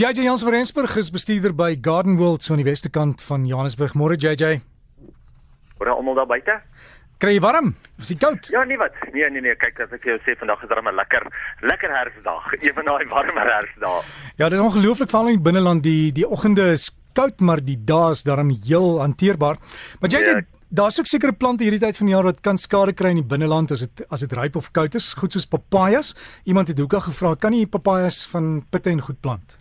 JJ Jans van Rensburg is bestuurder by Garden World so aan die weste kant van Johannesburg. Môre JJ. Hoor almal daar buite? Kry jy warm? Is dit koud? Ja, nee wat. Nee, nee, nee, kyk as ek jou sê vandag is daar 'n lekker lekker herfsdag. Een van daai warmer herfsdae. Ja, dit is ongelooflik veral in die binneland die die oggende is koud, maar die dae is daarom heel hanteerbaar. Maar JJ, nee. daar's ook sekere plante hierdie tyd van die jaar wat kan skade kry in die binneland as dit as dit ryp of koud is, goed soos papajas. Iemand het hoeka gevra, kan jy papajas van pitte en goed plant?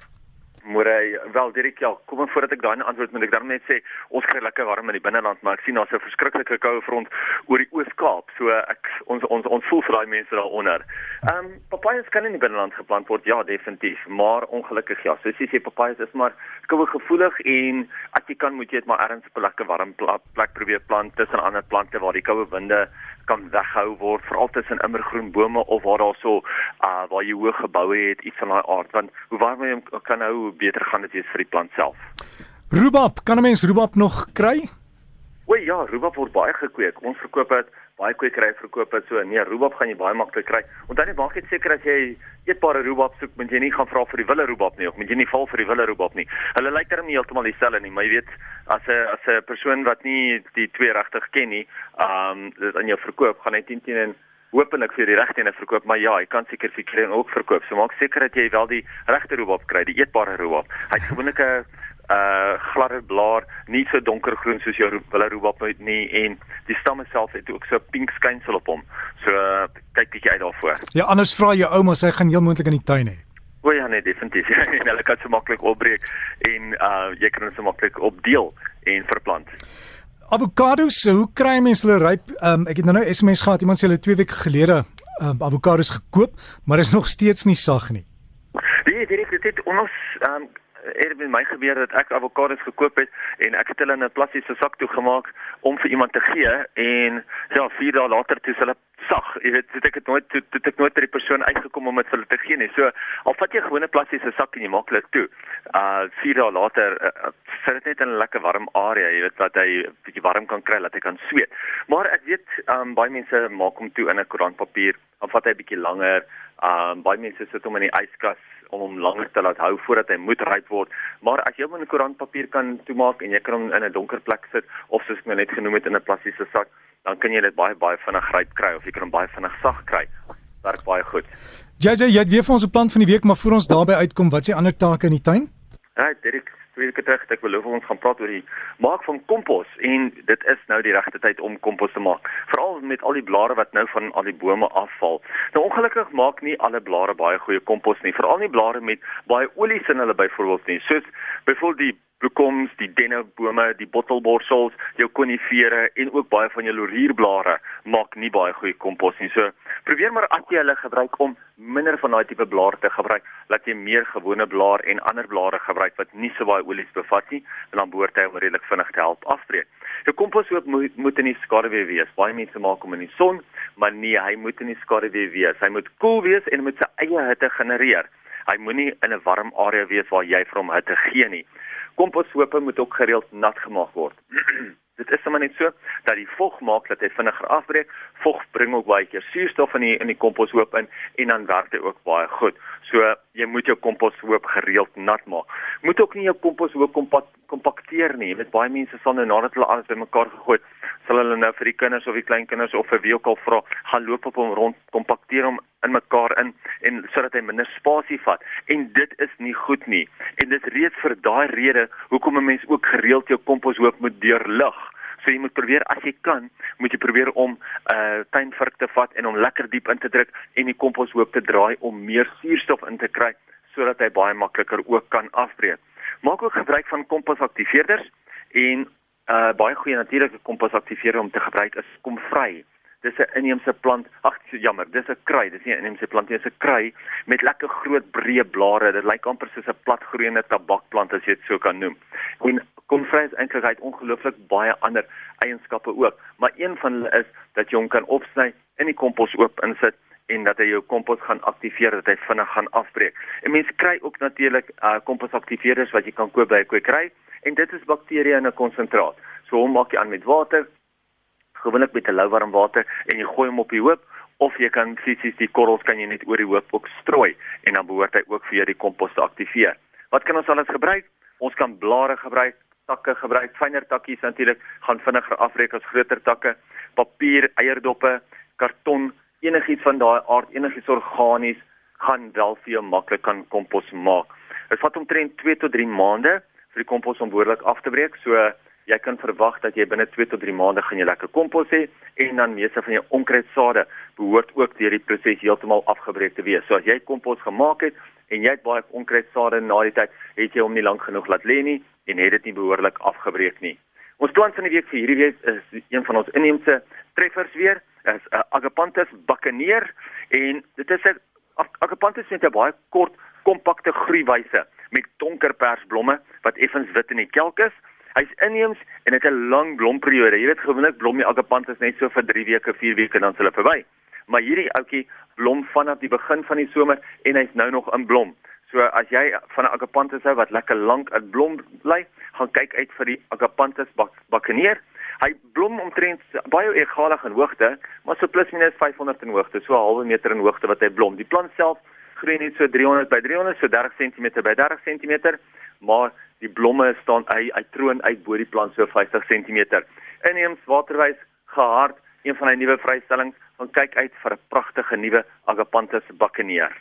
Môre wel Dirk ja, kom en voordat ek daai antwoord moet ek dan net sê ons kry lekker warm in die binneland, maar ek sien daar's 'n verskriklike koue front oor die Oos-Kaap. So ek ons ons ons voel vir daai mense daaronder. Ehm um, papajas kan in die binneland geplant word, ja, definitief, maar ongelukkig ja, soos jy sê papajas is maar koue gevoelig en as jy kan moet jy dit maar ergens op 'n lekker warm plek probeer plant tussen ander plante waar die koue winde kan weghou word veral tussen immergroen bome of waar daar so uh waar jy hoë geboue het iets van daai aard want hoe warmer jy kan hou hoe beter gaan dit wees vir die plant self. Rhubarb, kan 'n mens rhubarb nog kry? O ja, rhubarb word baie gekweek. Ons verkoop dit baie kwekery verkoop dit so. Nee, rhubarb gaan jy baie maklik kry. Onthou net maak net seker as jy eetbare rhubarb soek, moet jy nie gaan vra vir die wille rhubarb nie of moet jy nie val vir die wille rhubarb nie. Hulle lyk darem nie heeltemal dieselfde nie, maar jy weet as 'n as 'n persoon wat nie die twee regtig ken nie, ehm um, dit aan jou verkoop, gaan hy 10 teen en hopelik vir die regte ene verkoop, maar ja, jy kan seker vir kry ook verkoop. So maak seker dat jy wel die regte rhubarb kry, die eetbare rhubarb. Hy't gewoonlik 'n uh gladde blaar, nie so donkergroen soos jou wille rhubarb nie en die stamme self het ook so pink skynsel op hom. So uh, kyk bietjie uit daarvoor. Ja, anders vra jou ouma, sy gaan heel moontlik in die tuin hê. O ja, nee, definitief. en hulle kan so maklik opbreek en uh jy kan hulle so maklik opdeel en verplant. Avokados, hoe kry mense hulle ryp? Um, ek het nou nou SMS gehad, iemand sê hulle 2 weke gelede um, avokados gekoop, maar is nog steeds nie sag nie. Nee, dit het ons um, het met my gebeur dat ek avokados gekoop het en ek het hulle in 'n plastiese sak toegemaak om vir iemand te gee en ja, 4 dae later toe hulle sag. Jy weet, dit ek het nooit toe, toe ek nooit die persoon uitgekom om dit vir hulle te gee nie. So, al vat jy 'n gewone plastiese sak en jy maak dit toe. Uh 4 dae later uh, sit dit net in 'n lekker warm area, jy weet wat hy bietjie warm kan kry dat hy kan sweet. Maar ek weet um baie mense maak hom toe in 'n koerantpapier, dan vat hy bietjie langer. Um baie mense sit hom in die yskas om hom langer te laat hou voordat hy moet ryp word. Maar as jy hom in koerantpapier kan toemaak en jy kan hom in 'n donker plek sit of soos ek nou net genoem het in 'n plastiese sak, dan kan jy dit baie baie vinnig ryp kry of jy kan hom baie vinnig sag kry. Werk baie goed. JJ, jy het weer vir ons 'n plant van die week, maar voor ons daarbey uitkom, wat is die ander take in die tuin? Ja, Dirk, twee weke terug het ek beloof ons gaan praat oor die maak van kompos en dit is nou die regte tyd om kompos te maak. Veral met al die blare wat nou van al die bome afval. Nou ongelukkig maak nie alle blare baie goeie kompos nie, veral nie blare met baie olies in hulle byvoorbeeld nie. Soos byvoorbeeld die bloekoms, die dennebome, die bottelborsels, jou konifere en ook baie van jou laurierblare maak nie baie goeie kompos nie. So probeer maar as jy hulle gebruik om minder van daai tipe blare te gebruik, laat jy meer gewone blaar en ander blare gebruik wat nie so baie olies bevat nie, en dan behoort hy om redelik vinnig te help afbreek. Jou kompos moet, moet in die skaduwee wees. Baie mense maak hom in die son, maar nee, hy moet in die skaduwee wees. Hy moet koel cool wees en moet sy eie hitte genereer. Hy moenie in 'n warm area wees waar jy vir hom hitte gee nie. Komposhope moet ook gereeld nat gemaak word. Dit is sommer net so dat die vog maak dat hy vinniger afbreek. Vog bring ook baie keer suurstof in die in die komposhoop in en dan werk hy ook baie goed. So jy moet jou komposhoop gereeld nat maak. Moet ook nie jou komposhoop kompak, kompakteer nie. Met baie mense sal nou nadat hulle alles bymekaar gegooi, sal hulle nou vir die kinders of die kleinkinders of vir wie ook al vra, gaan loop op hom rond, kompakteer hom in mekaar in en sodat hy minder spasie vat. En dit is nie goed nie. En dit reeds vir daai rede hoekom 'n mens ook gereeld jou komposhoop moet deurlig. So jy moet probeer as jy kan, moet jy probeer om 'n uh, tuinvurk te vat en hom lekker diep in te druk en die komposhoop te draai om meer suurstof in te kry sodat hy baie makliker ook kan afbreek. Maak ook gebruik van komposaktiveerders en 'n uh, baie goeie natuurlike komposaktiveerder om te gebruik is komvry dis 'n inheemse plant. Ag, jammer, dis 'n krui, dis nie 'n inheemse plant nie, dis 'n krui met lekker groot breë blare. Dit lyk amper soos 'n platgroeiende tabakplant as jy dit so kan noem. En konfrens eintlik het ongelooflik baie ander eienskappe ook, maar een van hulle is dat jy hom kan opsny in die kompos oop insit en dat hy jou kompos gaan aktiveer dat hy vinnig gaan afbreek. En mense kry ook natuurlik uh komposaktiveerders wat jy kan koop by 'n kwekery en dit is bakterieë in 'n konsentraat. So hom maak jy aan met water, gewoonlik met 'n lou warm water en jy gooi hom op die hoop of jy kan fisies die korrels kan jy net oor die hoop ook strooi en dan behoort hy ook vir jou die kompos te aktiveer. Wat kan ons alles gebruik? Ons kan blare gebruik, takke gebruik, fynere takkies natuurlik, gaan vinniger afbreek as groter takke, papier, eierdoppe, karton, enigiets van daai aard, enigiets organies gaan wel vir jou maklik kan kompos maak. Dit vat omtrent 2 tot 3 maande vir die kompos om behoorlik af te breek. So jy kan verwag dat jy binne 2 tot 3 maande gaan jy lekker kompos hê en dan meeste van jou onkruidsade behoort ook deur die proses heeltemal afgebreek te wees. So as jy kompos gemaak het en jy het baie onkruidsade na die tyd, het jy hom nie lank genoeg laat lê nie en het dit nie behoorlik afgebreek nie. Ons plan van die week vir hierdie week is een van ons inheemse treffers weer, is uh, Agapanthus buccaneer en dit is 'n Agapanthus met 'n baie kort, kompakte groeiwyse met donker persblomme wat effens wit in die kelk is. Hy's inheems en het 'n lang blomperiode. Jy weet gewoonlik blom die agapanthus net so vir 3 weke, 4 weke en dan s'hulle verby. Maar hierdie ouetjie blom vanaf die begin van die somer en hy's nou nog in blom. So as jy van 'n agapanthus hou wat lekker lank in blom bly, gaan kyk uit vir die agapanthus bakkeneer. Hy blom omtrent baie egalig in hoogte, maar so plus minus 500 in hoogte, so 'n halwe meter in hoogte wat hy blom. Die plant self groei net so 300 by 300 so 30 cm by 30 cm maar die blomme staan hy hy troon uit bo die plant so 50 cm inheems waterwys gehard een van die nuwe vrystellings van kyk uit vir 'n pragtige nuwe agapanthus buccaneer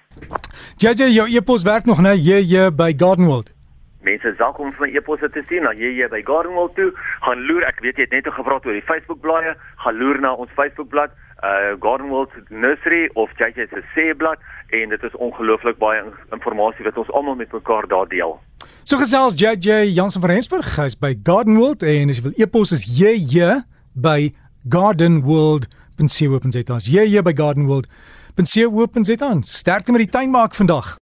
JJ jou epos werk nog nou jy by Gardenwold Mense sal kom vir eposse te sien, jy hier by Gardenwold toe, gaan loer, ek weet jy het net gevra oor die Facebook blaaie, gaan loer na ons Facebook bladsy uh Gardenwold Nursery of JJ se seeblad. En dit is ongelooflik baie inligting wat ons almal met mekaar daar deel. So gesels JJ Jansen van Rensburg, hy's by Gardenwold en as jy wil e-pos is JJ by gardenwold.co.za. JJ by Gardenwold. Pensie oop en sit aan. Sterkte met die tuin maak vandag.